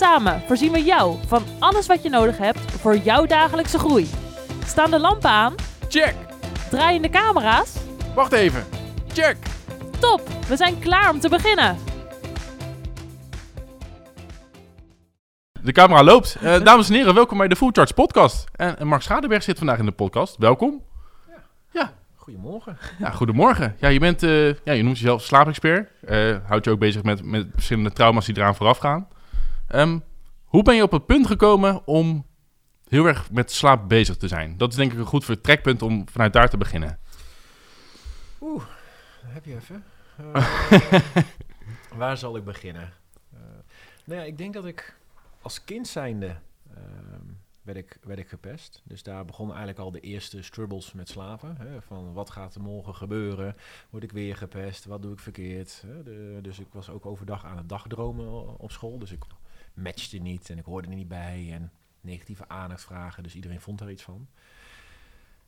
Samen voorzien we jou van alles wat je nodig hebt voor jouw dagelijkse groei. Staan de lampen aan? Check! Draaien de camera's? Wacht even. Check! Top, we zijn klaar om te beginnen. De camera loopt. Eh, dames en heren, welkom bij de Full Charge Podcast. En en Mark Schadeberg zit vandaag in de podcast. Welkom. Goedemorgen. Ja, goedemorgen. Ja, je, bent, eh, ja, je noemt jezelf slaapexpert. Eh houdt je ook bezig met, met verschillende trauma's die eraan vooraf gaan. Ehm, hoe ben je op het punt gekomen om heel erg met slaap bezig te zijn? Dat is denk ik een goed vertrekpunt om vanuit daar te beginnen. Oeh, heb je even. Eh, waar zal ik beginnen? Eh, nou ja, ik denk dat ik als kind zijnde ehm, werd, ik, werd ik gepest. Dus daar begonnen eigenlijk al de eerste struggles met slapen. Hè, van wat gaat er morgen gebeuren? Word ik weer gepest? Wat doe ik verkeerd? Hè, de, dus ik was ook overdag aan het dagdromen op school. Dus ik matchte niet en ik hoorde er niet bij. En negatieve aandachtsvragen. Dus iedereen vond er iets van.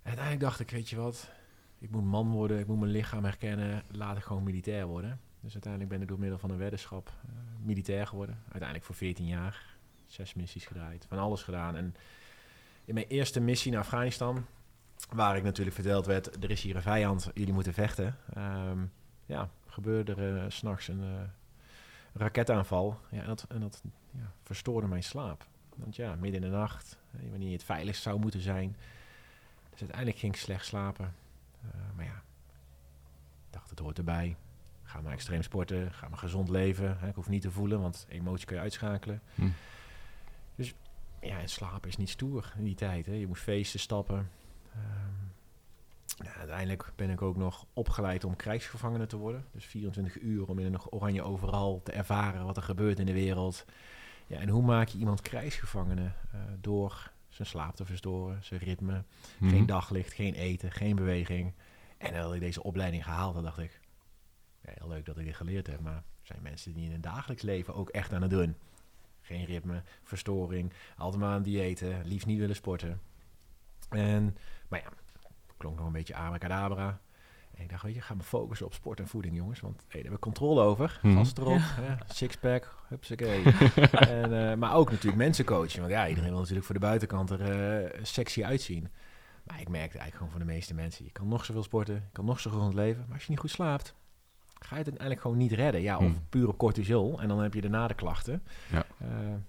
En uiteindelijk dacht ik, weet je wat? Ik moet man worden, ik moet mijn lichaam herkennen. Laat ik gewoon militair worden. Dus uiteindelijk ben ik door middel van een weddenschap eh, militair geworden. Uiteindelijk voor 14 jaar. Zes missies gedraaid, van alles gedaan. En in mijn eerste missie naar Afghanistan, waar ik natuurlijk verteld werd, er is hier een vijand, jullie moeten vechten. Ehm, ja, gebeurde er 's s'nachts een eh, raketaanval. Ja, en dat, en dat ja, verstoorde mijn slaap. Want ja, midden in de nacht, eh, wanneer je het veiligst zou moeten zijn. Dus uiteindelijk ging ik slecht slapen. Eh, maar ja, ik dacht, het hoort erbij. Ga maar extreem sporten, ga maar gezond leven. Hè. Ik hoef niet te voelen, want emotie kun je uitschakelen. Hm. Dus ja, en slapen is niet stoer in die tijd. Hè. Je moet feesten, stappen. Ehm, nou, uiteindelijk ben ik ook nog opgeleid om krijgsgevangene te worden. Dus 24 uur om in een oranje overal te ervaren wat er gebeurt in de wereld. Ja, en hoe maak je iemand krijgsgevangene eh, door zijn slaap te verstoren, zijn ritme, Mhm. geen daglicht, geen eten, geen beweging. En dan had ik deze opleiding gehaald, dan dacht ik, ja, heel leuk dat ik dit geleerd heb, maar zijn mensen die in het dagelijks leven ook echt aan het doen. Geen ritme, verstoring, altijd maar aan diëten, liefst niet willen sporten. En, maar ja, klonk nog een beetje abracadabra. En ik dacht, weet je, ga me focussen op sport en voeding, jongens. Want hey, daar hebben we controle over. Mhm. Vast erop. hè, Sixpack, hupsakee. en, eh, maar ook natuurlijk mensen coachen. Want ja, iedereen wil natuurlijk voor de buitenkant er eh, sexy uitzien. Maar ik merkte eigenlijk gewoon van de meeste mensen... je kan nog zoveel sporten, je kan nog zo gezond leven... maar als je niet goed slaapt, ga je het uiteindelijk gewoon niet redden. Ja, of Hmm. puur op cortisol. En dan heb je daarna de klachten. Ja. Eh,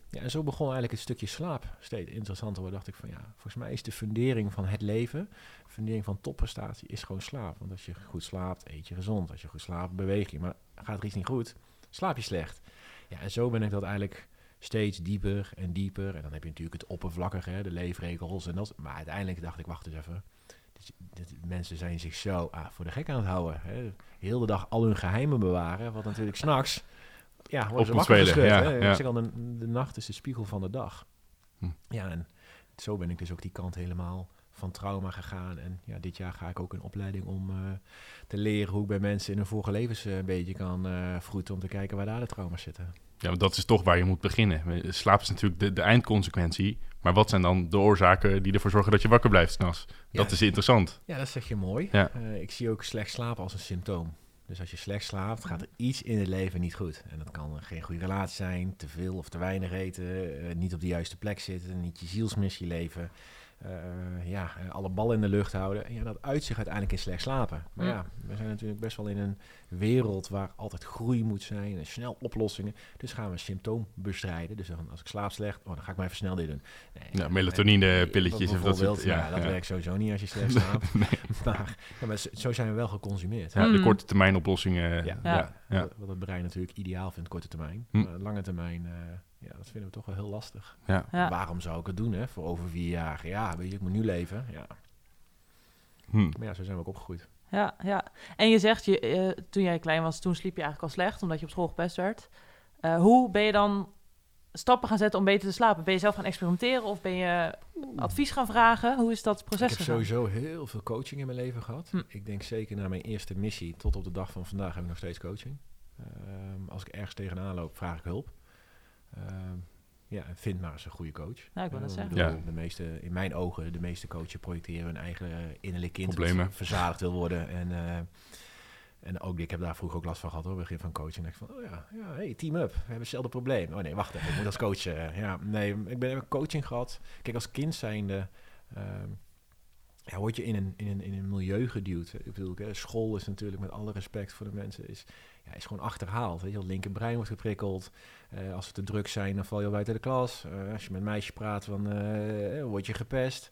ja, en zo begon eigenlijk het stukje slaap steeds interessanter dacht ik van ja, volgens mij is de fundering van het leven... fundering van topprestatie is gewoon slaap. Want als je goed slaapt, eet je gezond. Als je goed slaapt, beweeg je. Maar gaat er iets niet goed, slaap je slecht. Ja, en zo ben ik dat eigenlijk steeds dieper en dieper. En dan heb je natuurlijk het oppervlakkige, hè, de leefregels en dat. Maar uiteindelijk dacht ik, wacht eens even. Mensen zijn zich zo ah, voor de gek aan het houden. Hè. Heel de dag al hun geheimen bewaren. Wat natuurlijk s'nachts ja, worden ze wakker geschud. ja, ja. Ik zeg al, de, de nacht is de spiegel van de dag. Hm. Ja, en zo ben ik dus ook die kant helemaal van trauma gegaan. En ja, dit jaar ga ik ook een opleiding om eh, te leren hoe ik bij mensen in hun vorige levens eh, een beetje kan eh vroeten om te kijken waar daar de trauma's zitten. Ja, dat is toch waar je moet beginnen. Slaap is natuurlijk de, de eindconsequentie. Maar wat zijn dan de oorzaken die ervoor zorgen dat je wakker blijft s'nachts? Dat is interessant. Ja, dat zeg je mooi. Ja. Eh, ik zie ook slecht slapen als een symptoom. Dus als je slecht slaapt, gaat er iets in het leven niet goed. En dat kan geen goede relatie zijn, te veel of te weinig eten, eh, niet op de juiste plek zitten, niet je zielsmissie leven. Eh, ja, alle ballen in de lucht houden. En ja, dat uit zich uiteindelijk in slecht slapen. Maar Ja. ja, we zijn natuurlijk best wel in een wereld waar altijd groei moet zijn en snel oplossingen. Dus gaan we een symptoom bestrijden. Dus dan, als ik slaap slecht, oh, dan ga ik maar even snel dit doen. Nee, Ja, eh, melatonine-pilletjes of dat soort- ja, Ja, dat ja. werkt sowieso niet als je slecht slaapt. maar, ja, maar zo- zijn we wel geconsumeerd. Ja, de Mm. korte termijn oplossingen. Ja. Wat- het brein natuurlijk ideaal vindt, korte termijn. Hm. Maar lange termijn, ja, dat vinden we toch wel heel lastig. Ja. Ja. Waarom zou ik het doen, hè? Voor over vier jaar. Ja, weet je, ik moet nu leven. Ja. Hm. Maar ja, zo zijn we ook opgegroeid. Ja, ja. En je zegt, je, eh, toen jij klein was, toen sliep je eigenlijk al slecht, omdat je op school gepest werd. Eh, hoe ben je dan stappen gaan zetten om beter te slapen? Ben je zelf gaan experimenteren of ben je advies gaan vragen? Hoe is dat proces Ik heb gegaan? sowieso heel veel coaching in mijn leven gehad. Hm. Ik denk zeker na mijn eerste missie tot op de dag van vandaag heb ik nog steeds coaching. Ehm, als ik ergens tegenaan loop, vraag ik hulp. Ehm, ja, en vind maar eens een goede coach. Nou, ik wil dat zeggen. bedoel, Ja. De meeste, in mijn ogen, de meeste coaches projecteren hun eigen innerlijk kind Problemen. wat verzadigd wil worden. En, eh, en ook, ik heb daar vroeger ook last van gehad hoor, begin van coaching. dacht ik van, oh ja, ja hey, team up, we hebben hetzelfde probleem. Oh nee, wacht even, ik moet als coach. eh, ja, nee, ik ben heb coaching gehad. Kijk, als kind zijnde... ehm, ja, word je in een, in een, in een milieu geduwd. Ik bedoel, hè, school is natuurlijk met alle respect voor de mensen, is, ja, is gewoon achterhaald. Weet je, het linkerbrein wordt geprikkeld. Eh, als we te druk zijn, dan val je al buiten de klas. Eh, als je met meisjes praat, dan eh, word je gepest.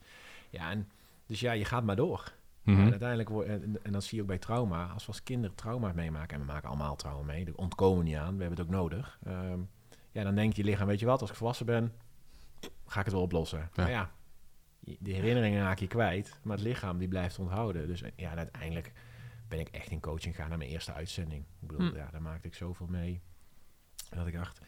Ja, en, dus ja, je gaat maar door. Mhm. En uiteindelijk wordt, en, en dat zie je ook bij trauma. Als we als kinderen trauma's meemaken, en we maken allemaal trauma mee, daar ontkomen we niet aan, we hebben het ook nodig. Ehm, ja, dan denkt je lichaam, weet je wat, als ik volwassen ben, ga ik het wel oplossen. Ja. Maar ja, de herinneringen raak je kwijt, maar het lichaam die blijft onthouden. Dus ja, uiteindelijk ben ik echt in coaching gaan naar mijn eerste uitzending. Ik bedoel, Hm. ja, daar maakte ik zoveel mee. Dat ik dacht,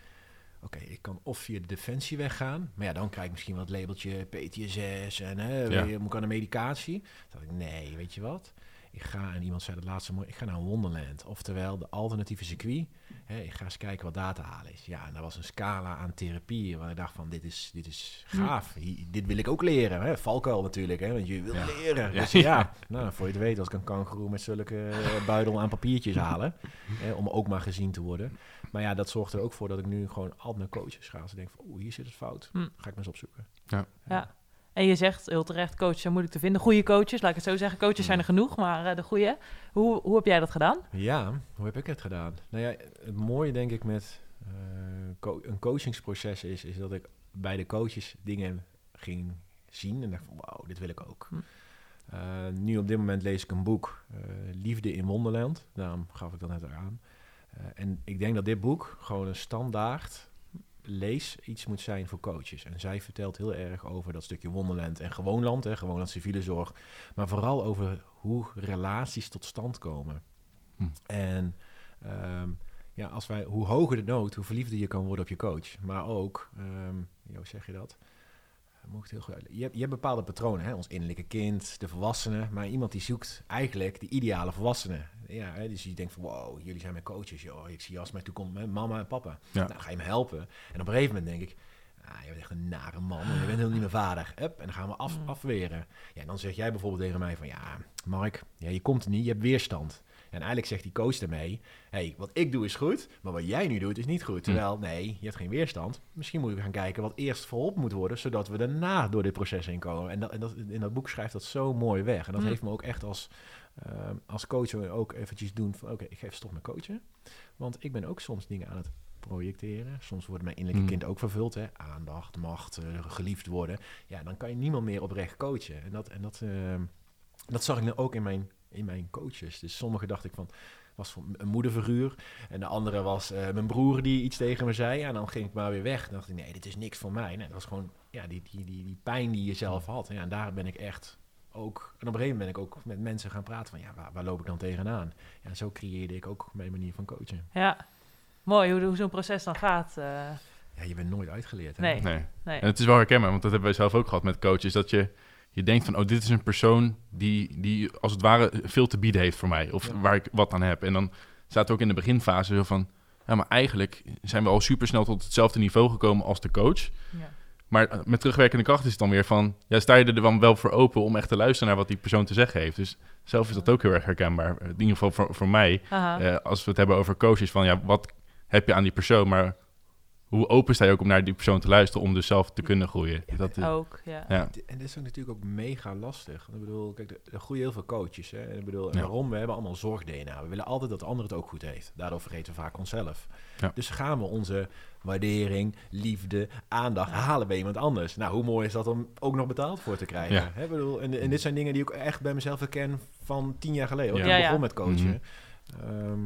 oké, ik kan of via de defensie weggaan, maar ja, dan krijg ik misschien wat labeltje PTSS en hè, Ja. weer- moet ik aan de medicatie. Dacht ik, nee, weet je wat? Ik ga, en iemand zei het laatste mooi, ik ga naar Wonderland. Oftewel, de alternatieve circuit. Hè, ik ga eens kijken wat daar te halen is. Ja, en dat was een scala aan therapieën waar ik dacht van, dit is, dit is gaaf. Hier- dit wil ik ook leren. Hè? Valkuil natuurlijk, hè, want je wil Ja. leren. Ja. Dus ja, nou, voor je het weet, als ik een kangeroe met zulke eh, buidel aan papiertjes halen, hè, om ook maar gezien te worden. Maar ja, dat zorgt er ook voor dat ik nu gewoon altijd naar coaches ga. Als ik denk van, oeh, hier zit het fout. Hm. Ga ik maar eens opzoeken. Ja. En je zegt heel terecht, coaches zijn moeilijk te vinden. Goede coaches, laat ik het zo zeggen. Coaches zijn er genoeg, maar eh, de goede. Hoe, hoe heb jij dat gedaan? Ja, hoe heb ik het gedaan? Nou ja, het mooie denk ik met eh, co- een coachingsproces is, is dat ik bij de coaches dingen ging zien en dacht van wauw, dit wil ik ook. Hm. Eh, nu op dit moment lees ik een boek, Liefde in Wonderland. Daarom gaf ik dat net aan. En ik denk dat dit boek gewoon een standaard lees iets moet zijn voor coaches. En zij vertelt heel erg over dat stukje Wonderland en gewoonland, hè, gewoonland civiele zorg. Maar vooral over hoe relaties tot stand komen. Hm. En ehm, ja, als wij, hoe hoger de nood, hoe verliefder je kan worden op je coach. Maar ook, ehm hoe zeg je dat? Het heel goed je, hebt, je hebt bepaalde patronen, hè? ons innerlijke kind, de volwassene. Maar iemand die zoekt eigenlijk de ideale volwassene. Ja, hè? Dus je denkt van, wow, jullie zijn mijn coaches. Joh. Ik zie als mij toekomt met mama en papa. Ja. Nou, ga je me helpen? En op een gegeven moment denk ik, ah, je bent echt een nare man. en Je bent helemaal niet mijn vader. Hup, en dan gaan we af, Mm. afweren. Ja, en dan zeg jij bijvoorbeeld tegen mij van, ja, Mark, ja, je komt er niet, je hebt weerstand. En eigenlijk zegt die coach daarmee, hey, wat ik doe is goed, maar wat jij nu doet is niet goed. Terwijl, nee, je hebt geen weerstand. Misschien moeten we gaan kijken wat eerst verholpen moet worden, zodat we daarna door dit proces heen komen. En, dat, en dat, in dat boek schrijft dat zo mooi weg. En dat Mm. heeft me ook echt als, ehm, als coach ook eventjes doen van, oké, ik ga even stop met coachen. Want ik ben ook soms dingen aan het projecteren. Soms wordt mijn innerlijke Mm. kind ook vervuld. Hè? Aandacht, macht, eh, geliefd worden. Ja, dan kan je niemand meer oprecht coachen. En dat, en dat, ehm, dat zag ik nu ook in mijn, in mijn coaches. Dus sommige dacht ik van, was van een moederfiguur. En de andere was eh, mijn broer die iets tegen me zei. Ja, en dan ging ik maar weer weg. Dan dacht ik, nee, dit is niks voor mij. Nee, dat was gewoon ja, die, die, die, die pijn die je zelf had. Ja, en daar ben ik echt ook... En op een gegeven moment ben ik ook met mensen gaan praten van... Ja, waar, waar loop ik dan tegenaan? Ja, en zo creëerde ik ook mijn manier van coachen. Ja, mooi hoe, hoe zo'n proces dan gaat. eh, Ja, je bent nooit uitgeleerd. Hè? Nee. Nee. nee. En het is wel herkenbaar, want dat hebben wij zelf ook gehad met coaches. Dat je, je denkt van, oh, dit is een persoon die, die als het ware veel te bieden heeft voor mij. Of Ja. waar ik wat aan heb. En dan staat ook in de beginfase zo van... Ja, maar eigenlijk zijn we al supersnel tot hetzelfde niveau gekomen als de coach. Ja. Maar eh, met terugwerkende kracht is het dan weer van... Ja, sta je er dan wel voor open om echt te luisteren naar wat die persoon te zeggen heeft. Dus zelf is dat ook heel erg herkenbaar. In ieder geval voor, voor mij. Eh, als we het hebben over coaches, van ja, wat heb je aan die persoon? Maar hoe open sta je ook om naar die persoon te luisteren om dus zelf te kunnen groeien? Ja, Dat, is- ook, ja. ja. En dit is ook natuurlijk ook mega lastig. Ik bedoel, kijk, er- groeien heel veel coaches. Hè? En ik bedoel, en Ja. waarom? We hebben allemaal zorg-DNA. We willen altijd dat de ander het ook goed heeft. Daardoor vergeten we vaak onszelf. Ja. Dus gaan we onze waardering, liefde, aandacht halen bij iemand anders. Nou, hoe mooi is dat om ook nog betaald voor te krijgen? Ja. Hè? Ik bedoel, en, en dit zijn dingen die ik echt bij mezelf herken van tien jaar geleden. ik Ja, ja. begon met coachen. Mhm. Ehm,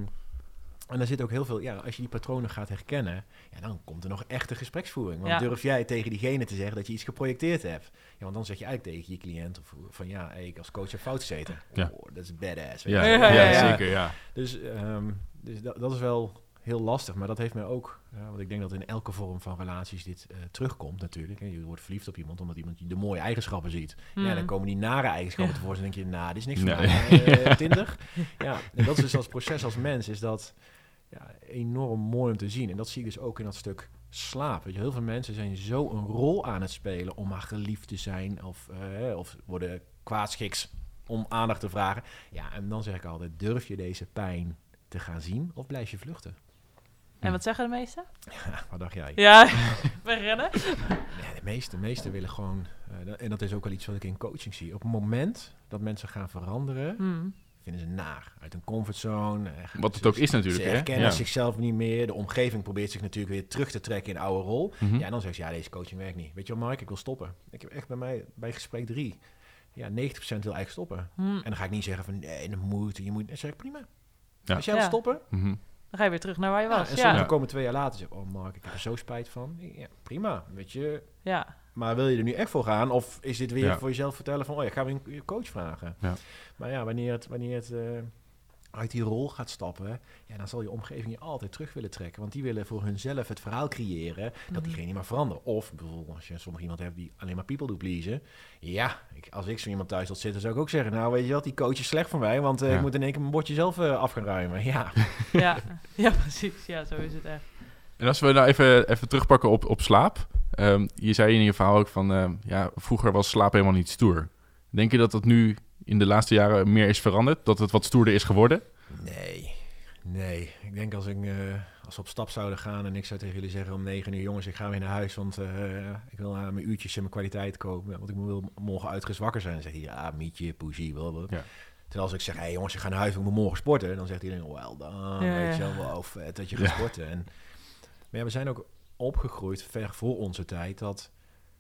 en daar zit ook heel veel, ja, als je die patronen gaat herkennen, ja, dan komt er nog echte gespreksvoering. Want Ja. durf jij tegen diegene te zeggen dat je iets geprojecteerd hebt? Ja, want dan zeg je eigenlijk tegen je cliënt of van ja, hey, ik als coach heb fout gezeten. Ja. Oh, dat is badass. weet Ja, je. ja, Ja, ja, ja. zeker, ja. Dus, ehm, dus dat, dat is wel heel lastig. Maar dat heeft mij ook, ja, want ik denk dat in elke vorm van relaties dit eh, terugkomt natuurlijk. Hè. Je wordt verliefd op iemand omdat iemand de mooie eigenschappen ziet. Ja, dan Mm. komen die nare eigenschappen Ja. tevoorschijn. Dan denk je, nou, dit is niks voor Nee. mij. Eh, Tinder. Ja, en dat is dus als proces als mens, is dat ja, enorm mooi om te zien. En dat zie ik dus ook in dat stuk slaap. Weet je, heel veel mensen zijn zo een rol aan het spelen om maar geliefd te zijn of, eh, of worden kwaadschiks om aandacht te vragen. Ja, en dan zeg ik altijd, durf je deze pijn te gaan zien of blijf je vluchten? En wat zeggen de meesten? Ja, wat dacht jij? Ja, wegrennen. Ja, de meeste, de meeste willen gewoon, eh, en dat is ook wel iets wat ik in coaching zie. Op het moment dat mensen gaan veranderen, Hmm. Vinden ze naar. Uit een comfortzone. eh, Wat ze- het ook is natuurlijk, Ze hè? herkennen Ja. zichzelf niet meer. De omgeving probeert zich natuurlijk weer terug te trekken in de oude rol. Mhm. Ja, en dan zegt ze, ja, deze coaching werkt niet. Weet je wel, Mark, ik wil stoppen. Ik heb echt bij mij, bij gesprek drie, ja, 90% wil eigenlijk stoppen. Hmm. En dan ga ik niet zeggen van, nee, dat moet, je moet. Dan zeg ik, prima. Ja. Als jij wil stoppen, Mhm. Dan ga je weer terug naar waar je ja, was. en Ja, sommigen komen twee jaar later en zeggen, oh Mark, ik heb er zo spijt van. Ja, prima, weet je. ja. Maar wil je er nu echt voor gaan? Of is dit weer Ja. voor jezelf vertellen van, oh ja, ik ga weer een coach vragen. Ja. Maar ja, wanneer het, wanneer het eh, uit die rol gaat stappen, ja, dan zal je omgeving je altijd terug willen trekken. Want die willen voor hunzelf het verhaal creëren dat Mhm. diegene niet maar veranderen. Of bijvoorbeeld als je sommige iemand hebt die alleen maar people doet pleasen. Ja, ik, als ik zo iemand thuis had zitten, zou ik ook zeggen, nou weet je wat, die coach is slecht voor mij, want eh, Ja. ik moet in één keer mijn bordje zelf eh, af gaan ruimen. Ja, Ja. ja, precies. Ja, zo is het echt. En als we nou even, even terugpakken op, op slaap. Ehm, je zei in je verhaal ook van, ehm, ja, vroeger was slaap helemaal niet stoer. Denk je dat dat nu in de laatste jaren meer is veranderd? Dat het wat stoerder is geworden? Nee, nee. Ik denk als, ik, eh, als we op stap zouden gaan en ik zou tegen jullie zeggen om negen uur... jongens, ik ga weer naar huis, want eh, ik wil aan mijn uurtjes en mijn kwaliteit kopen. Want ik wil morgen uitgerust wakker zijn. Dan zeg je, ja, mietje, poesie, blablabla. Ja. Terwijl als ik zeg, hé hey, jongens, ik ga naar huis, ik moet morgen sporten. Dan zegt iedereen, well dan, Ja, weet ja. je wel, wow, vet dat je gaat Ja. sporten. En, maar ja, we zijn ook opgegroeid, ver voor onze tijd, dat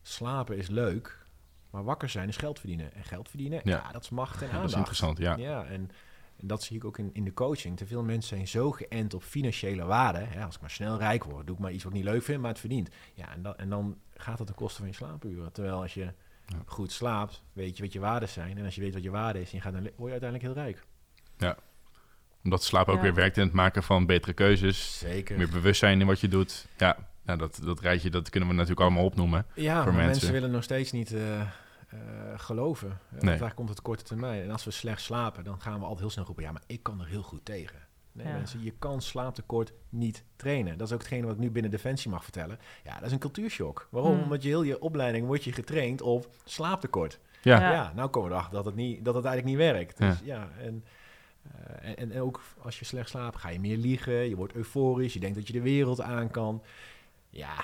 slapen is leuk... Maar wakker zijn is geld verdienen. En geld verdienen, Ja. ja, dat is macht en Ja, aandacht. dat is interessant, ja. Ja, en, en dat zie ik ook in, in de coaching. Te veel mensen zijn zo geënt op financiële waarde. Hè, als ik maar snel rijk word, doe ik maar iets wat ik niet leuk vind, maar het verdient. Ja, en, dat, en dan gaat het ten koste van je slaapuren. Terwijl als je Ja. goed slaapt, weet je wat je waarden zijn. En als je weet wat je waarde is, en je gaat dan, word je uiteindelijk heel rijk. Omdat slaap ook Ja. weer werkt in het maken van betere keuzes. Zeker. Meer bewustzijn in wat je doet. Ja, nou, dat, dat rijtje dat kunnen we natuurlijk allemaal opnoemen. Ja, voor maar mensen. mensen. willen nog steeds niet eh, eh, geloven. Uh, Nee. Vaak komt het korte termijn. En als we slecht slapen, dan gaan we altijd heel snel roepen... ja, maar ik kan er heel goed tegen. Nee, Ja. mensen, je kan slaaptekort niet trainen. Dat is ook hetgene wat ik nu binnen Defensie mag vertellen. Ja, dat is een cultuurshock. Waarom? Hmm. Omdat je heel je opleiding wordt je getraind op slaaptekort. Ja, Ja. Ja, nou komen we erachter dat het, niet, dat het eigenlijk niet werkt. Dus ja, en, eh, en, en ook als je slecht slaapt, ga je meer liegen. Je wordt euforisch. Je denkt dat je de wereld aan kan. Ja,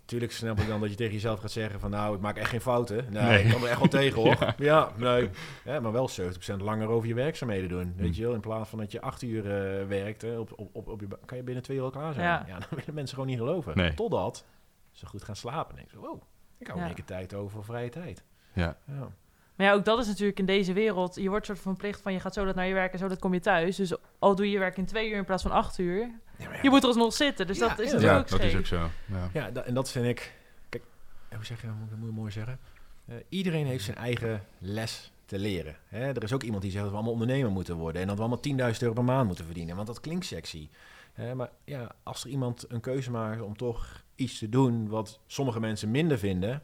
natuurlijk snap ik dan dat je tegen jezelf gaat zeggen van... nou, ik maak echt geen fouten. Nee, Nee. ik kan er echt wel tegen, hoor. Ja. Ja, nee. Ja, maar wel 70% langer over je werkzaamheden doen. Weet Hmm. je wel, in plaats van dat je acht uur eh, werkt, hè, op, op, op, op je, kan je binnen twee uur al klaar zijn. Ja. Ja. dan willen mensen gewoon niet geloven. Nee. Totdat ze goed gaan slapen. En denken ze, wow, ik hou Ja. een één keer tijd over voor vrije tijd. ja. Ja. Maar ja, ook dat is natuurlijk in deze wereld. Je wordt soort van verplicht van je gaat zo dat naar je werk en zo dat kom je thuis. Dus al doe je je werk in twee uur in plaats van acht uur. Ja, maar ja, Je moet er alsnog zitten. Dus Ja, dat is ja. natuurlijk ja ook dat is ook zo. Ja. Ja, da- en dat vind ik. Kijk, eh, hoe zeg je dat? Moet ik- moet mooi zeggen. Eh, iedereen heeft zijn eigen les te leren. Hè? Er is ook iemand die zegt dat we allemaal ondernemer moeten worden en dat we allemaal 10.000 euro per maand moeten verdienen, want dat klinkt sexy. Hè, maar ja, als er iemand een keuze maakt om toch iets te doen wat sommige mensen minder vinden,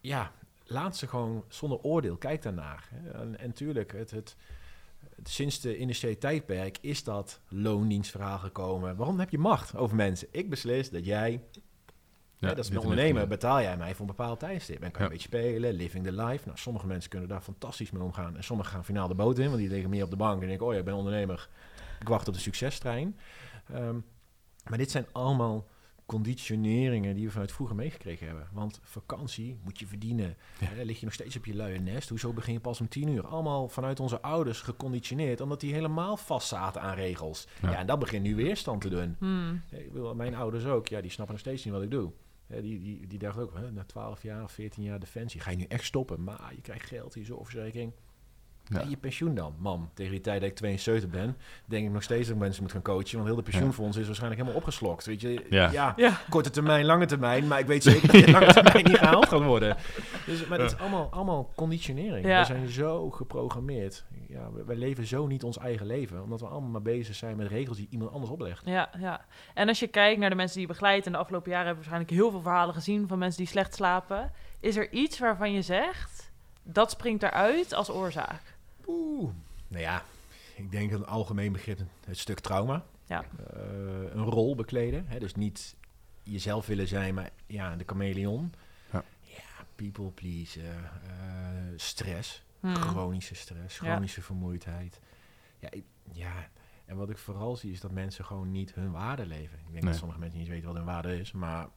ja, laat ze gewoon zonder oordeel. Kijk daarnaar. En, en tuurlijk, het, het, sinds de industriële tijdperk is dat loondienstverhaal gekomen. Waarom heb je macht over mensen? Ik beslis dat jij Ja, dat is een ondernemer. Betaal jij mij voor een bepaald tijdstip. En kan je Ja. een beetje spelen, living the life. Nou, sommige mensen kunnen daar fantastisch mee omgaan. En sommigen gaan finaal de boot in, want die liggen meer op de bank en denken: oh ja, ik ben ondernemer. Ik wacht op de succestrein. Ehm, maar dit zijn allemaal conditioneringen die we vanuit vroeger meegekregen hebben. Want vakantie moet je verdienen. Ja. Hè, lig je nog steeds op je luie nest. Hoezo begin je pas om tien uur? Allemaal vanuit onze ouders geconditioneerd, omdat die helemaal vast zaten aan regels. Ja. Ja, en dat begint nu weerstand te doen. Hmm. Ik wil, mijn ouders ook, ja, die snappen nog steeds niet wat ik doe. Ja, die, die, die dachten ook, hè, na 12 jaar of 14 jaar defensie, ga je nu echt stoppen? Maar je krijgt geld, je zorgverzekering. Ja. En je pensioen dan, man. Tegen die tijd dat ik 72 ben, denk ik nog steeds dat ik mensen moet gaan coachen. Want heel de pensioenfonds is waarschijnlijk helemaal opgeslokt. Weet je, Ja. Ja. korte termijn, lange termijn. Maar ik weet zeker dat het lange termijn niet gehaald gaat worden. Dus, maar dat is allemaal, allemaal conditionering. Ja. We zijn zo geprogrammeerd. Ja, we- wij leven zo niet ons eigen leven. Omdat we allemaal maar bezig zijn met regels die iemand anders oplegt. Ja, ja. En als je kijkt naar de mensen die je begeleidt... en de afgelopen jaren hebben we waarschijnlijk heel veel verhalen gezien... van mensen die slecht slapen. Is er iets waarvan je zegt... dat springt eruit als oorzaak? Oeh. Nou ja, ik denk dat een algemeen begrip het stuk trauma. Ja. Eh, een rol bekleden. Hè? Dus niet jezelf willen zijn, maar ja, de chameleon. Ja. Ja, people pleasen. eh, stress. Hmm. Chronische stress, Ja. chronische vermoeidheid. Ja, ik- ja, en wat ik vooral zie is dat mensen gewoon niet hun waarde leven. Ik denk Nee. dat sommige mensen niet weten wat hun waarde is, maar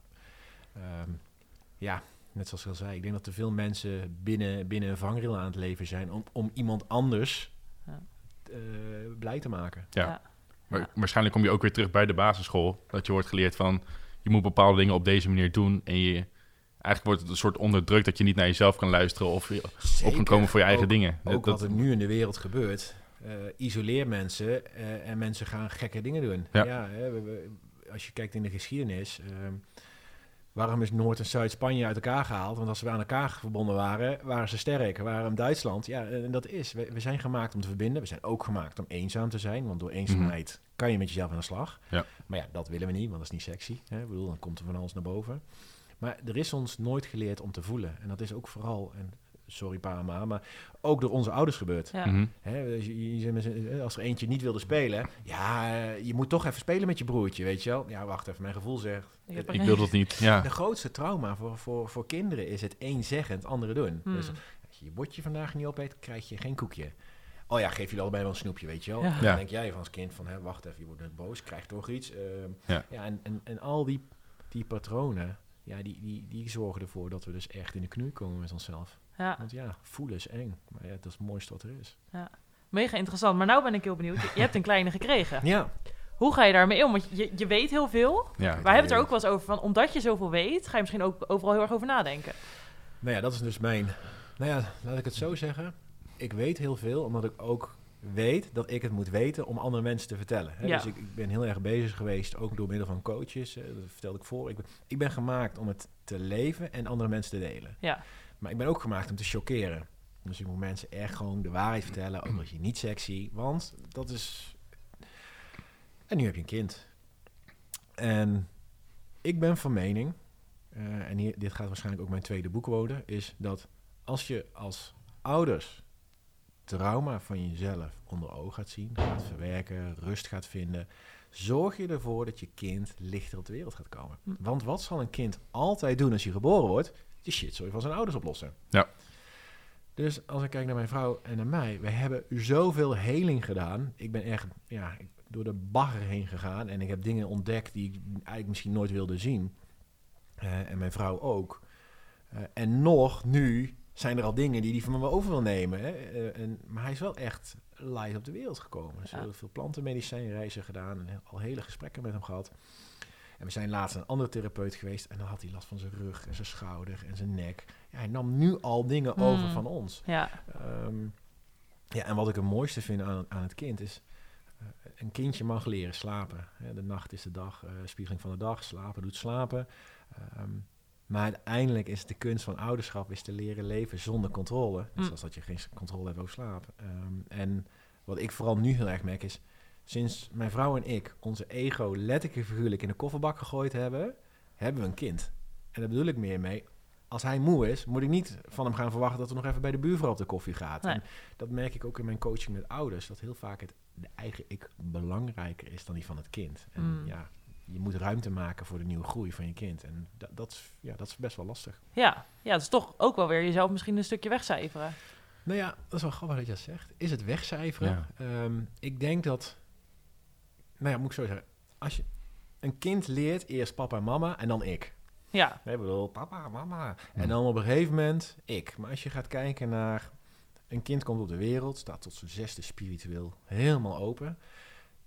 ehm, ja, net zoals ik al zei, ik denk dat te veel mensen binnen, binnen een vangrail aan het leven zijn om, om iemand anders Ja. eh, blij te maken. Ja. Ja. Maar Ja. waarschijnlijk kom je ook weer terug bij de basisschool. Dat je wordt geleerd van, je moet bepaalde dingen op deze manier doen. En je, eigenlijk wordt het een soort onderdrukt dat je niet naar jezelf kan luisteren of je op kan komen voor je eigen Ook- dingen. Ook dat, wat er nu in de wereld gebeurt. eh, isoleer mensen eh, en mensen gaan gekke dingen doen. Ja. hè, we- we- als je kijkt in de geschiedenis. ehm, waarom is Noord- en Zuid-Spanje uit elkaar gehaald? Want als we aan elkaar verbonden waren, waren ze sterk. Waarom Duitsland? Ja, en dat is. We, we zijn gemaakt om te verbinden. We zijn ook gemaakt om eenzaam te zijn. Want door eenzaamheid kan je met jezelf aan de slag. Ja. Maar ja, dat willen we niet, want dat is niet sexy. Hè? Ik bedoel, dan komt er van alles naar boven. Maar er is ons nooit geleerd om te voelen. En dat is ook vooral, en sorry pa en ma, maar ook door onze ouders gebeurd. Ja. Mhm. Hè, als er eentje niet wilde spelen, ja, je moet toch even spelen met je broertje, weet je wel. Ja, wacht even, mijn gevoel zegt. Ik heb het- Ik wil dat niet. Ja. de grootste trauma voor, voor, voor kinderen is het een zeggen, het andere doen. Hmm. Dus als je je bordje vandaag niet opeet, krijg je geen koekje. Oh ja, geef jullie allebei wel een snoepje, weet je wel. Ja. Dan denk jij van als kind van, hè, wacht even, je wordt net boos, krijg toch iets. Ehm, Ja. ja, en, en, en al die, die patronen, ja, die, die, die zorgen ervoor dat we dus echt in de knoei komen met onszelf. Ja, Want ja, voelen is eng, maar ja, dat is het mooiste wat er is. mega interessant. Maar nou ben ik heel benieuwd. Je, je hebt een kleine gekregen. Ja, Hoe ga je daarmee om? Want je, je weet heel veel. Ja. Wij hebben het er ook wel eens over van, omdat je zoveel weet, ga je misschien ook overal heel erg over nadenken. Nou ja, dat is dus mijn. Nou ja, laat ik het zo zeggen. Ik weet heel veel, omdat ik ook weet dat ik het moet weten om andere mensen te vertellen. Hè? Ja. Dus ik, ik ben heel erg bezig geweest, ook door middel van coaches. eh, dat vertelde ik voor. Ik ben, ik ben gemaakt om het te leven en andere mensen te delen. Ja, Maar ik ben ook gemaakt om te chockeren. Dus ik moet mensen echt gewoon de waarheid vertellen, ook als je niet sexy, want dat is. En nu heb je een kind. En ik ben van mening, eh, en hier, dit gaat waarschijnlijk ook mijn tweede boek worden, is dat als je als ouders trauma van jezelf onder ogen gaat zien, gaat verwerken, rust gaat vinden, zorg je ervoor dat je kind lichter op de wereld gaat komen. Hm. Want wat zal een kind altijd doen als hij geboren wordt? De shitzooi van zijn ouders oplossen. Ja. Dus als ik kijk naar mijn vrouw en naar mij, we hebben zoveel heling gedaan. Ik ben echt ja, ik- door de bagger heen gegaan en ik heb dingen ontdekt die ik eigenlijk misschien nooit wilde zien. Eh, en mijn vrouw ook. Eh, en nog nu zijn er al dingen die hij van me over wil nemen. Hè? Eh, en, maar hij is wel echt light op de wereld gekomen. Dus Ja. heel veel plantenmedicijnreizen gedaan en al hele gesprekken met hem gehad. En we zijn laatst een andere therapeut geweest en dan had hij last van zijn rug en zijn schouder en zijn nek. Ja, hij nam nu al dingen Hmm. over van ons. ja, Ehm, ja, en wat ik het mooiste vind aan, aan het kind is... eh, een kindje mag leren slapen. Hè, de nacht is de dag, eh, spiegeling van de dag. Slapen doet slapen. Ehm, maar uiteindelijk is de kunst van ouderschap... is te leren leven zonder controle. Net Mm. zoals dat je geen controle hebt over slaap. Ehm, en wat ik vooral nu heel erg merk is... sinds mijn vrouw en ik onze ego letterlijk en figuurlijk in de kofferbak gegooid hebben... hebben we een kind. En daar bedoel ik meer mee... Als hij moe is, moet ik niet van hem gaan verwachten dat we nog even bij de buurvrouw op de koffie gaat. Nee. En dat merk ik ook in mijn coaching met ouders. Dat heel vaak het de eigen ik belangrijker is dan die van het kind. En Mm. ja, je moet ruimte maken voor de nieuwe groei van je kind. En dat, dat, is, ja, dat is best wel lastig. ja. Ja, het is toch ook wel weer jezelf misschien een stukje wegcijferen. Nou ja, dat is wel grappig dat je dat zegt. Is het wegcijferen? Ehm, ik denk dat... Nou ja, moet ik zo zeggen. Als je een kind leert eerst papa en mama en dan ik. Ja, Nee, ik bedoel, papa, mama. Hmm. En dan op een gegeven moment ik. Maar als je gaat kijken naar... Een kind komt op de wereld, staat tot zijn zesde spiritueel helemaal open.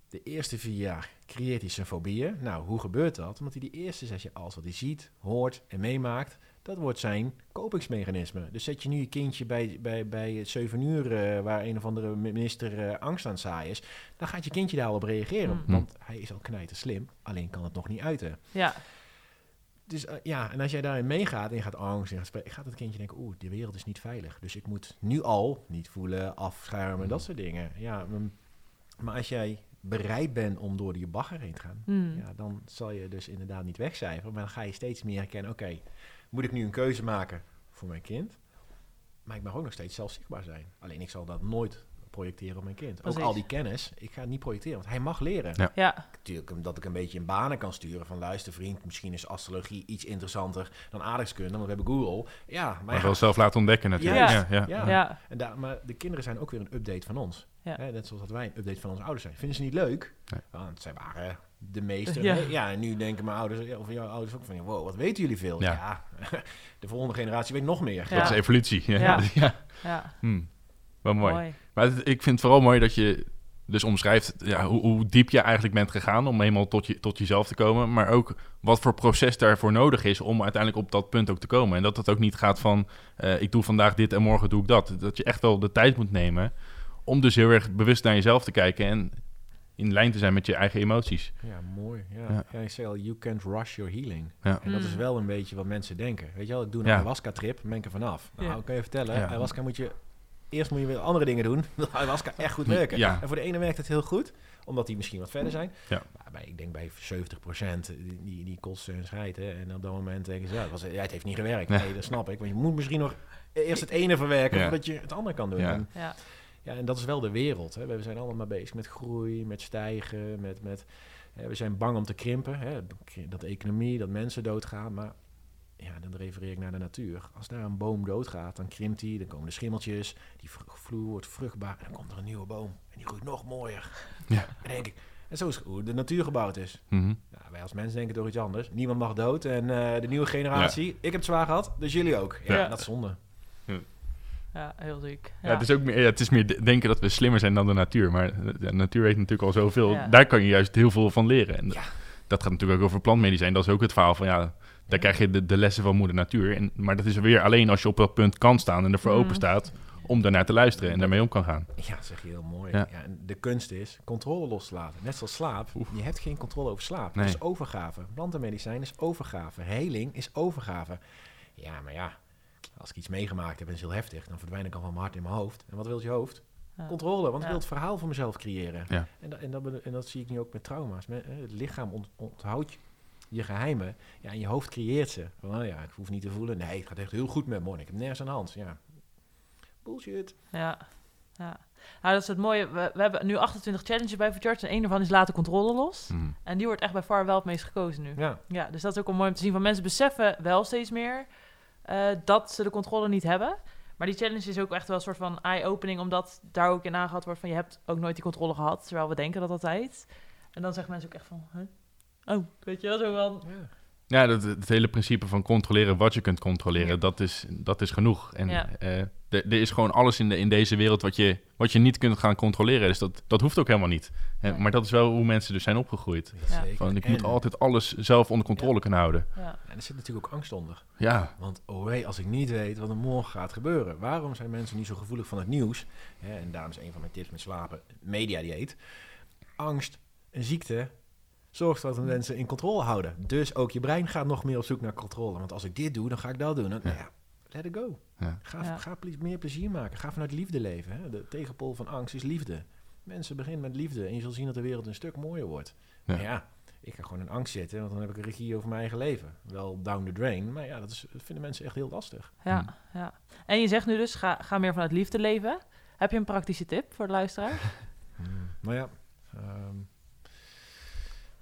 De eerste vier jaar creëert hij zijn fobieën. Nou, hoe gebeurt dat? Omdat hij die eerste zes jaar alles wat hij ziet, hoort en meemaakt... Dat wordt zijn kopingsmechanisme. Dus zet je nu je kindje bij, bij, bij het 7 uur, eh, waar een of andere minister eh, angst aan zaaien is, dan gaat je kindje daarop reageren. Mm. Want hij is al knijter slim, alleen kan het nog niet uiten. Ja, Dus eh, ja, en als jij daarin meegaat en je gaat angst en gaat spreken, gaat het kindje denken, oeh, de wereld is niet veilig. Dus ik moet nu al niet voelen, afschermen, dat soort dingen. Ja, maar als jij bereid bent om door die bagger heen te gaan, Hmm. ja, dan zal je dus inderdaad niet wegcijferen. Maar dan ga je steeds meer herkennen, oké, moet ik nu een keuze maken voor mijn kind? Maar ik mag ook nog steeds zelf zichtbaar zijn. Alleen ik zal dat nooit projecteren op mijn kind. Precies. Ook al die kennis, ik ga het niet projecteren, want hij mag leren. Ja. ja, Natuurlijk dat ik een beetje in banen kan sturen van luister vriend, misschien is astrologie iets interessanter dan aardrijkskunde, want we hebben Google. Ja, maar, Maar ja, wel zelf laten ontdekken natuurlijk. Ja, ja. Ja. ja, en daar, maar de kinderen zijn ook weer een update van ons. Ja. Hè, net zoals dat wij een update van onze ouders zijn. Vinden ze niet leuk? Nee. Want zij waren de meester. Ja. Ja. en nu denken mijn ouders, of jouw ouders ook van, wow, wat weten jullie veel? Ja. Ja, de volgende generatie weet nog meer. Ja. Dat is evolutie. Ja. Ja. Ja. Wel mooi. Mooi. Maar het- ik vind het vooral mooi dat je dus omschrijft ja, hoe, hoe diep je eigenlijk bent gegaan om helemaal tot, je, tot jezelf te komen. Maar ook wat voor proces daarvoor nodig is om uiteindelijk op dat punt ook te komen. En dat het ook niet gaat van eh, ik doe vandaag dit en morgen doe ik dat. Dat je echt wel de tijd moet nemen om dus heel erg bewust naar jezelf te kijken en in lijn te zijn met je eigen emoties. Ja, mooi. Ja. Ja. Ja. ik zei al, you can't rush your healing. Ja. En dat is Mm. wel een beetje wat mensen denken. Weet je wel, ik doe een Ja. ayahuasca-trip, ben ik er vanaf. Nou, kan je vertellen, Ja. ayahuasca moet je... Eerst moet je weer andere dingen doen. wil ayahuasca echt goed werken. Ja. En voor de ene werkt het heel goed, omdat die misschien wat verder zijn. Ja. Maar bij, ik denk bij 70% die, die, die kotsen en schijten. En op dat moment denken ze, ja, het, was, ja, het heeft niet gewerkt. Nee. Nee, dat snap ik. Want je moet misschien nog eerst het ene verwerken Ja. voordat je het andere kan doen. Ja. En, Ja, ja, en dat is wel de wereld. Hè. We zijn allemaal bezig met groei, met stijgen, met... met hè, we zijn bang om te krimpen. Hè. Dat de economie, dat mensen doodgaan. Maar ja, dan refereer ik naar de natuur. Als daar een boom doodgaat, dan krimpt die. Dan komen de schimmeltjes. Die vloer wordt vruchtbaar. En dan komt er een nieuwe boom. En die groeit nog mooier. Ja. En dan denk ik... En zo is hoe de natuur gebouwd is. Mhm. Nou, wij als mensen denken toch iets anders. Niemand mag dood. En eh, de nieuwe generatie, ik heb het zwaar gehad, dus jullie ook. Ja, Ja. dat is zonde. ja heel ziek. Ja. het, is ook meer, ja, het is meer de- denken dat we slimmer zijn dan de natuur. Maar de, de natuur weet natuurlijk al zoveel. Ja. Daar kan je juist heel veel van leren. En Ja. dat gaat natuurlijk ook over plantmedicijn. Dat is ook het verhaal van ja, daar krijg je de, de lessen van moeder natuur. En, maar dat is weer alleen als je op dat punt kan staan en ervoor Mm. open staat om daarnaar te luisteren en daarmee om kan gaan. Ja, dat zeg je heel mooi. Ja. Ja. en de kunst is controle los te laten. Net zoals slaap. Je hebt geen controle over slaap. Nee. Dat is overgave. Plantenmedicijn is overgave. Heling is overgave. Ja, maar ja, als ik iets meegemaakt heb en het is heel heftig, dan verdwijn ik al van mijn hart in mijn hoofd. En wat wil je hoofd? Ja. Controle, want ik Ja. wil het verhaal voor mezelf creëren. Ja. En, dat, en, dat, en dat zie ik nu ook met trauma's. Eh, Het lichaam ont- onthoudt je geheimen. Ja, en je hoofd creëert ze. Van, oh ja, ik hoef niet te voelen. Nee, het gaat echt heel goed met me. Ik heb nergens aan de hand. Ja. Bullshit. Ja, ja. Nou, dat is het mooie. We, we hebben nu 28 challenges bij Vercharge en één daarvan is laten controle los. Mhm. En die wordt echt bij far wel het meest gekozen nu. Ja. Ja, dus dat is ook wel mooi om te zien. Van mensen beseffen wel steeds meer eh, dat ze de controle niet hebben. Maar die challenge is ook echt wel een soort van eye-opening, omdat daar ook in aangehad wordt van je hebt ook nooit die controle gehad, terwijl we denken dat altijd. En dan zeggen mensen ook echt van, huh? Oh, weet je wel, zo van, ja. Ja, dat, het hele principe van controleren wat je kunt controleren, Ja. dat, is, dat is genoeg. En Ja. eh, er is gewoon alles in, de, in deze wereld wat je, wat je niet kunt gaan controleren. Dus dat, dat hoeft ook helemaal niet. Eh, maar dat is wel hoe mensen dus zijn opgegroeid. Van, ik En- moet altijd alles zelf onder controle kunnen houden. ja, En er zit natuurlijk ook angst onder. Ja, Want oh wee, als ik niet weet wat er morgen gaat gebeuren. Waarom zijn mensen niet zo gevoelig van het nieuws? Hè, en daarom is een van mijn tips met slapen, mediadieet. Angst, een ziekte, zorgt dat we mensen in controle houden. Dus ook je brein gaat nog meer op zoek naar controle. Want als ik dit doe, dan ga ik dat doen. Dan, nou ja, let it go. Ja. Ga, Ja. ga ple- meer plezier maken. Ga vanuit liefde leven. Hè. De tegenpol van angst is liefde. Mensen beginnen met liefde en je zult zien dat de wereld een stuk mooier wordt. Ja. Ja. ja, ik ga gewoon in angst zitten, want dan heb ik een regie over mijn eigen leven. Wel down the drain, maar ja, dat, is, dat vinden mensen echt heel lastig. ja, Hm. ja. En je zegt nu dus, ga, ga meer vanuit liefde leven. Heb je een praktische tip voor de luisteraar? Maar ja, ehm,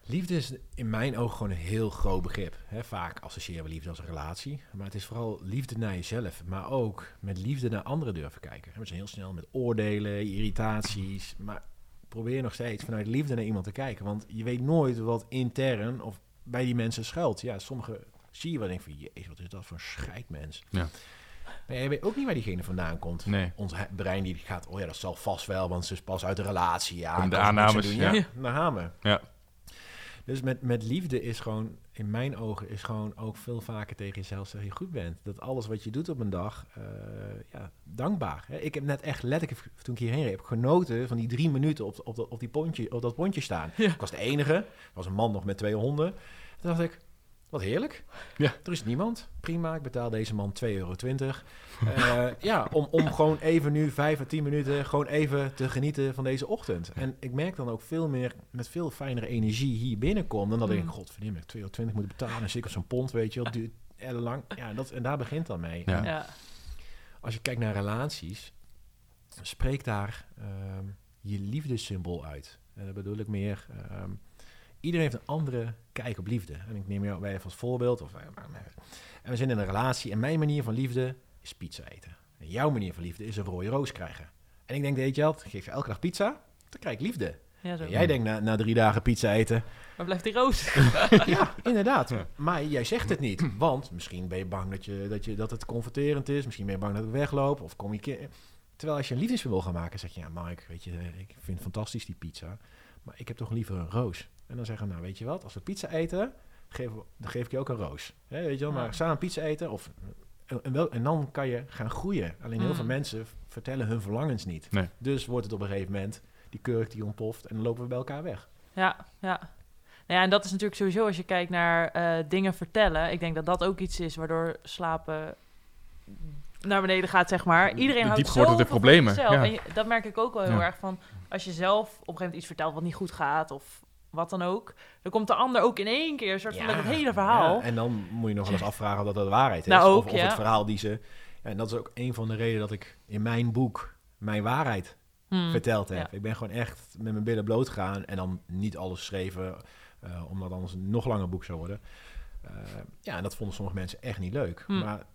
liefde is in mijn ogen gewoon een heel groot begrip. Vaak associëren we liefde als een relatie. Maar het is vooral liefde naar jezelf. Maar ook met liefde naar anderen durven kijken. We zijn heel snel met oordelen, irritaties. Maar probeer nog steeds vanuit liefde naar iemand te kijken. Want je weet nooit wat intern of bij die mensen schuilt. Ja, sommige zie je wel en denk van... Jezus, wat is dat voor een scheidmens. Ja. Maar je weet ook niet waar diegene vandaan komt. nee. Ons brein die gaat, oh ja, dat zal vast wel, want ze is pas uit de relatie. Ja, de aannames, doen. ja. Gaan we. Ja. Dus met, met liefde is gewoon in mijn ogen is gewoon ook veel vaker tegen jezelf zeggen je goed bent. Dat alles wat je doet op een dag, eh, ja, dankbaar. Hè? Ik heb net echt letterlijk, toen ik hierheen reed, genoten van die drie minuten op, op, dat, op, die pontje, op dat pontje staan. Ja. Ik was de enige. Was een man nog met twee honden. Toen dacht ik, wat heerlijk. Ja. Er is niemand. Prima, ik betaal deze man 2,20 euro. Eh, ja, om, om gewoon even nu vijf à tien minuten gewoon even te genieten van deze ochtend. En ik merk dan ook veel meer, met veel fijnere energie hier binnenkom. Dan dat ik, Mm. godverdomme, ik 2,20 euro moeten betalen. En zeker zo'n pond, weet je wel, duurt ellenlang. Ja, dat, en daar begint dan mee. Ja. Ja. Als je kijkt naar relaties, spreek daar ehm, je liefdessymbool uit. En dat bedoel ik meer. ehm, iedereen heeft een andere kijk op liefde. En ik neem jou bij even als voorbeeld. Of, eh, maar- maar- en we zijn in een relatie. En mijn manier van liefde is pizza eten. En jouw manier van liefde is een rode roos krijgen. En ik denk, weet je wat, geef je elke dag pizza, dan krijg ik liefde. Ja, zo. En jij denkt na, na drie dagen pizza eten, Waar blijft die roos? ja, inderdaad. Ja. Maar jij zegt het niet. Want misschien ben je bang dat, je, dat, je, dat het confronterend is. Misschien ben je bang dat het wegloopt. Of kom je... ke- Terwijl als je een liefdesverhaal gaat maken, zeg je... Ja, Mike, weet je, ik vind het fantastisch die pizza. Maar ik heb toch liever een roos. En dan zeggen we, nou weet je wat, als we pizza eten, we- dan geef ik je ook een roos. Hè, weet je wel, Ja. maar samen pizza eten of... En, wel, en dan kan je gaan groeien. Alleen heel Mm. veel mensen v- vertellen hun verlangens niet. Nee. Dus wordt het op een gegeven moment, die kurk die ontploft... en dan lopen we bij elkaar weg. Ja, ja. Nou ja, en dat is natuurlijk sowieso als je kijkt naar eh, dingen vertellen. Ik denk dat dat ook iets is waardoor slapen naar beneden gaat, zeg maar. Iedereen De houdt zoveel problemen, zichzelf. ja. En je- dat merk ik ook wel heel Ja. erg van... als je zelf op een gegeven moment iets vertelt wat niet goed gaat... of wat dan ook... dan komt de ander ook in één keer een soort van met het hele verhaal. Ja, en dan moet je nog wel eens afvragen of dat dat de waarheid is. Nou, ook, of, of het verhaal die ze... En dat is ook een van de redenen dat ik in mijn boek mijn waarheid Hmm. verteld heb. Ik ben gewoon echt met mijn billen bloot gegaan en dan niet alles geschreven, eh, omdat anders een nog langer boek zou worden. Eh, ja, en dat vonden sommige mensen echt niet leuk. Hmm. Maar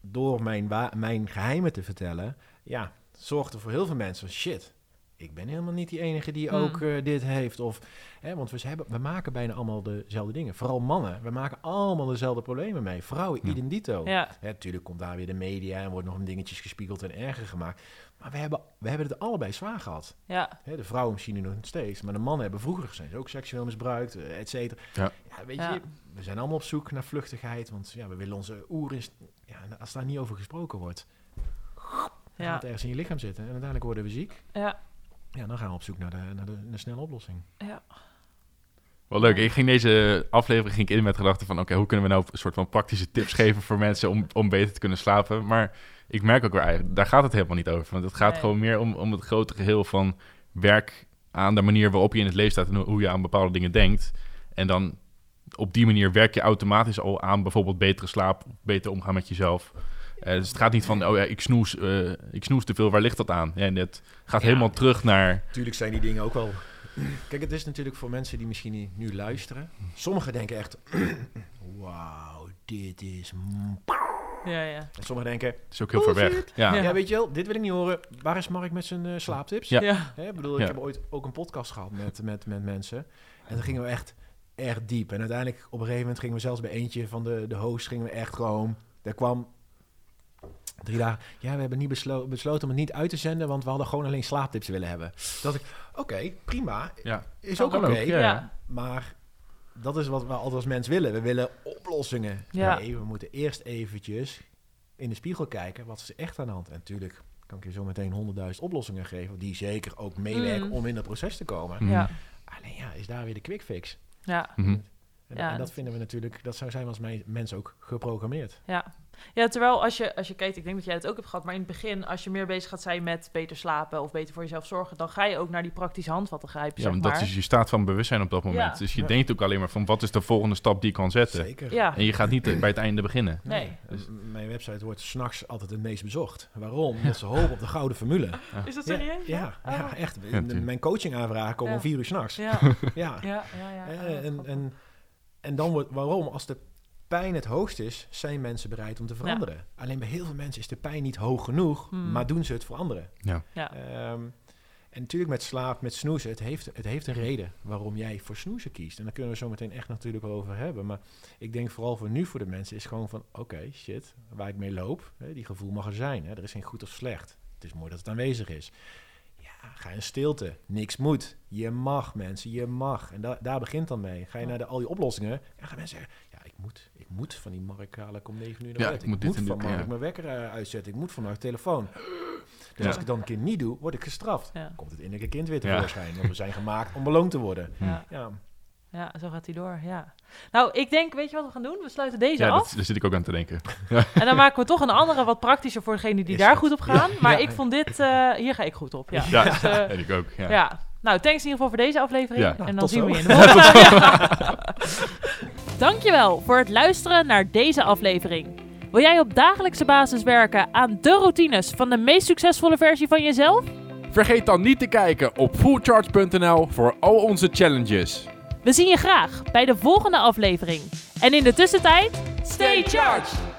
door mijn, mijn geheimen te vertellen, ja, zorgde voor heel veel mensen van shit. Ik ben helemaal niet die enige die Hmm. ook eh, dit heeft. Of, hè, want we, hebben, we maken bijna allemaal dezelfde dingen. Vooral mannen. We maken allemaal dezelfde problemen mee. Vrouwen, Ja. idem dito. Ja, Hè, natuurlijk komt daar weer de media en wordt nog een dingetjes gespiegeld en erger gemaakt. Maar we hebben, we hebben het allebei zwaar gehad. ja, Hè, de vrouwen misschien nu nog steeds, maar de mannen hebben vroeger zijn ze ook seksueel misbruikt, eh, et cetera. Ja. weet Ja. je, we zijn allemaal op zoek naar vluchtigheid, want ja, we willen onze oer is, ja, en als daar niet over gesproken wordt, gaat het ergens in je lichaam zitten en uiteindelijk worden we ziek. ja, Ja, dan gaan we op zoek naar de, naar de, naar de snelle oplossing. ja. Wel leuk. Ik ging deze aflevering ging ik in met de gedachte van... oké, hoe kunnen we nou een soort van praktische tips geven voor mensen... om, om beter te kunnen slapen? Maar ik merk ook weer eigenlijk... daar gaat het helemaal niet over. Want het gaat Nee. gewoon meer om, om het grote geheel van... werk aan de manier waarop je in het leven staat... en hoe je aan bepaalde dingen denkt. En dan op die manier werk je automatisch al aan... bijvoorbeeld betere slaap, beter omgaan met jezelf... Eh, dus het gaat niet van, oh ja, ik snoes, eh, ik snoes te veel, waar ligt dat aan? Ja, en het gaat Ja. helemaal terug naar... Tuurlijk zijn die dingen ook wel. Kijk, het is natuurlijk voor mensen die misschien niet nu luisteren. Sommigen denken echt, wauw, dit is... ja, ja. En sommigen denken, Het is ook heel ver weg. Ja, Ja. weet je wel, dit wil ik niet horen. Waar is Mark met zijn eh, slaaptips? Ja. ja. Hè, ik bedoel, Ja. ik heb ooit ook een podcast gehad met, met, met mensen. En dan gingen we echt erg diep. En uiteindelijk, op een gegeven moment, gingen we zelfs bij eentje van de, de host, gingen we echt gewoon... Daar kwam drie dagen... Ja, we hebben niet beslo- besloten om het niet uit te zenden, want we hadden gewoon alleen slaaptips willen hebben. Dat ik, oké, prima, ja. is ook oké. ja. Maar dat is wat we altijd als mens willen. We willen oplossingen. Ja. Nee, we moeten eerst eventjes in de spiegel kijken. Wat is er echt aan de hand? En natuurlijk kan ik je zo meteen honderdduizend oplossingen geven. Die zeker ook meewerken Mm. om in dat proces te komen. Ja, Alleen ja, is daar weer de quick fix. ja, Mhm. En, Ja, en dat vinden we natuurlijk, dat zou zijn als mij, mensen ook geprogrammeerd. ja. Ja, terwijl als je, als je kijkt, ik denk dat jij het ook hebt gehad, maar in het begin, als je meer bezig gaat zijn met beter slapen of beter voor jezelf zorgen, dan ga je ook naar die praktische handvatten grijpen, Ja, maar. dat is je staat van bewustzijn op dat moment. Ja. Dus je Ja. denkt ook alleen maar van wat is de volgende stap die ik kan zetten. Zeker. Ja, En je gaat niet eh, bij het einde beginnen. nee. Dus- Mijn website wordt s'nachts altijd het meest bezocht. Waarom? Omdat ze hopen op de gouden formule. Is dat Ja, serieus? ja, Oh. ja, echt. Mijn coaching aanvragen komen Ja. om vier uur s'nachts. Ja, Ja. ja, ja. ja. Eh, en, en, en dan wordt, waarom? Als de pijn het hoogst is, zijn mensen bereid om te veranderen. Alleen bij heel veel mensen is de pijn niet hoog genoeg, Hmm. maar doen ze het voor anderen. Ja. Ja. Ehm, en natuurlijk met slaap, met snoezen, het heeft, het heeft een reden waarom jij voor snoezen kiest. En daar kunnen we zo meteen echt natuurlijk wel over hebben. Maar ik denk vooral voor nu voor de mensen is gewoon van, oké, shit, waar ik mee loop, hè, die gevoel mag er zijn. Hè, er is geen goed of slecht. Het is mooi dat het aanwezig is. Ga in stilte. Niks moet. Je mag, mensen. Je mag. En da- daar begint dan mee. Ga je naar de, al die oplossingen. En gaan mensen zeggen... Ja, ik moet, ik moet van die Mark halen om 9 uur naar Ja, bed. ik moet dit en van dit, Mark ja. mijn wekker eh, uitzetten. Ik moet van mijn telefoon. Dus Ja. als ik het dan een keer niet doe, word ik gestraft. Ja. Komt het innerlijke kind weer Ja. tevoorschijn. Want we zijn gemaakt om beloond te worden. Ja. Ja, ja, zo gaat hij door. Ja. Nou, ik denk, weet je wat we gaan doen? We sluiten deze Ja, af. dat, daar zit ik ook aan te denken. En dan maken we toch een andere wat praktischer voor degenen die Is daar dat? goed op gaan. Ja, maar ja. ik vond dit, eh, hier ga ik goed op. Ja. Ja, Dus, eh, ik ook. Ja. ja. Nou, thanks in ieder geval voor deze aflevering. Ja. En Nou, dan tot zien we je in de volgende. Dankjewel voor het luisteren naar deze aflevering. Wil jij op dagelijkse basis werken aan de routines van de meest succesvolle versie van jezelf? Vergeet dan niet te kijken op fullcharge.nl voor al onze challenges. We zien je graag bij de volgende aflevering. En in de tussentijd, stay charged!